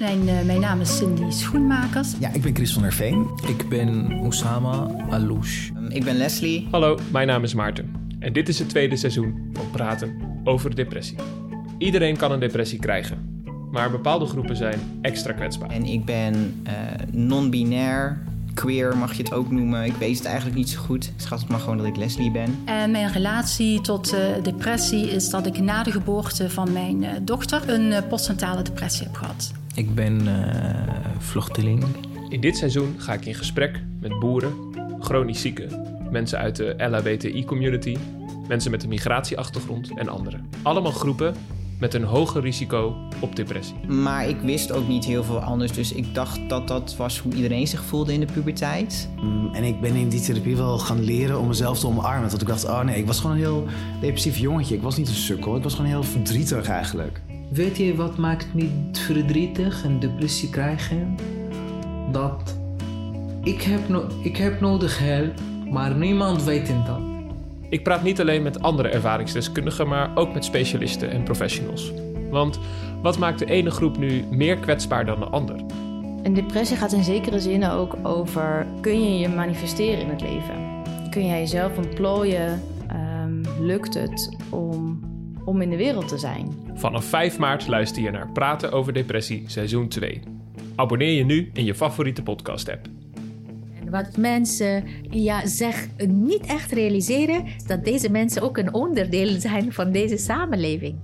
Mijn, uh, mijn naam is Cindy Schoenmakers. Ja, ik ben Chris van der Veen. Ik ben Oussama Alouche. Um, ik ben Leslie. Hallo, mijn naam is Maarten. En dit is het tweede seizoen van Praten over depressie. Iedereen kan een depressie krijgen, maar bepaalde groepen zijn extra kwetsbaar. En ik ben uh, non-binair, queer mag je het ook noemen. Ik weet het eigenlijk niet zo goed. Schat het maar gewoon dat ik Leslie ben. En mijn relatie tot uh, depressie is dat ik na de geboorte van mijn uh, dochter een uh, postnatale depressie heb gehad. Ik ben vluchteling. In dit seizoen ga ik in gesprek met boeren, chronisch zieken, mensen uit de LHBTI-community, mensen met een migratieachtergrond en anderen. Allemaal groepen met een hoger risico op depressie. Maar ik wist ook niet heel veel anders, dus ik dacht dat dat was hoe iedereen zich voelde in de puberteit. Mm, en ik ben in die therapie wel gaan leren om mezelf te omarmen. Want ik dacht, oh nee, ik was gewoon een heel depressief jongetje. Ik was niet een sukkel, ik was gewoon heel verdrietig eigenlijk. Weet je wat maakt me verdrietig en depressie krijgen? Dat ik heb, no ik heb nodig hulp, maar niemand weet dat. Ik praat niet alleen met andere ervaringsdeskundigen, maar ook met specialisten en professionals. Want wat maakt de ene groep nu meer kwetsbaar dan de ander? Een depressie gaat in zekere zin ook over: kun je je manifesteren in het leven? Kun jij jezelf ontplooien? Um, lukt het om, om in de wereld te zijn? Vanaf 5 maart luister je naar Praten over Depressie, seizoen 2. Abonneer je nu in je favoriete podcast-app. Wat mensen ja, zich niet echt realiseren, dat deze mensen ook een onderdeel zijn van deze samenleving.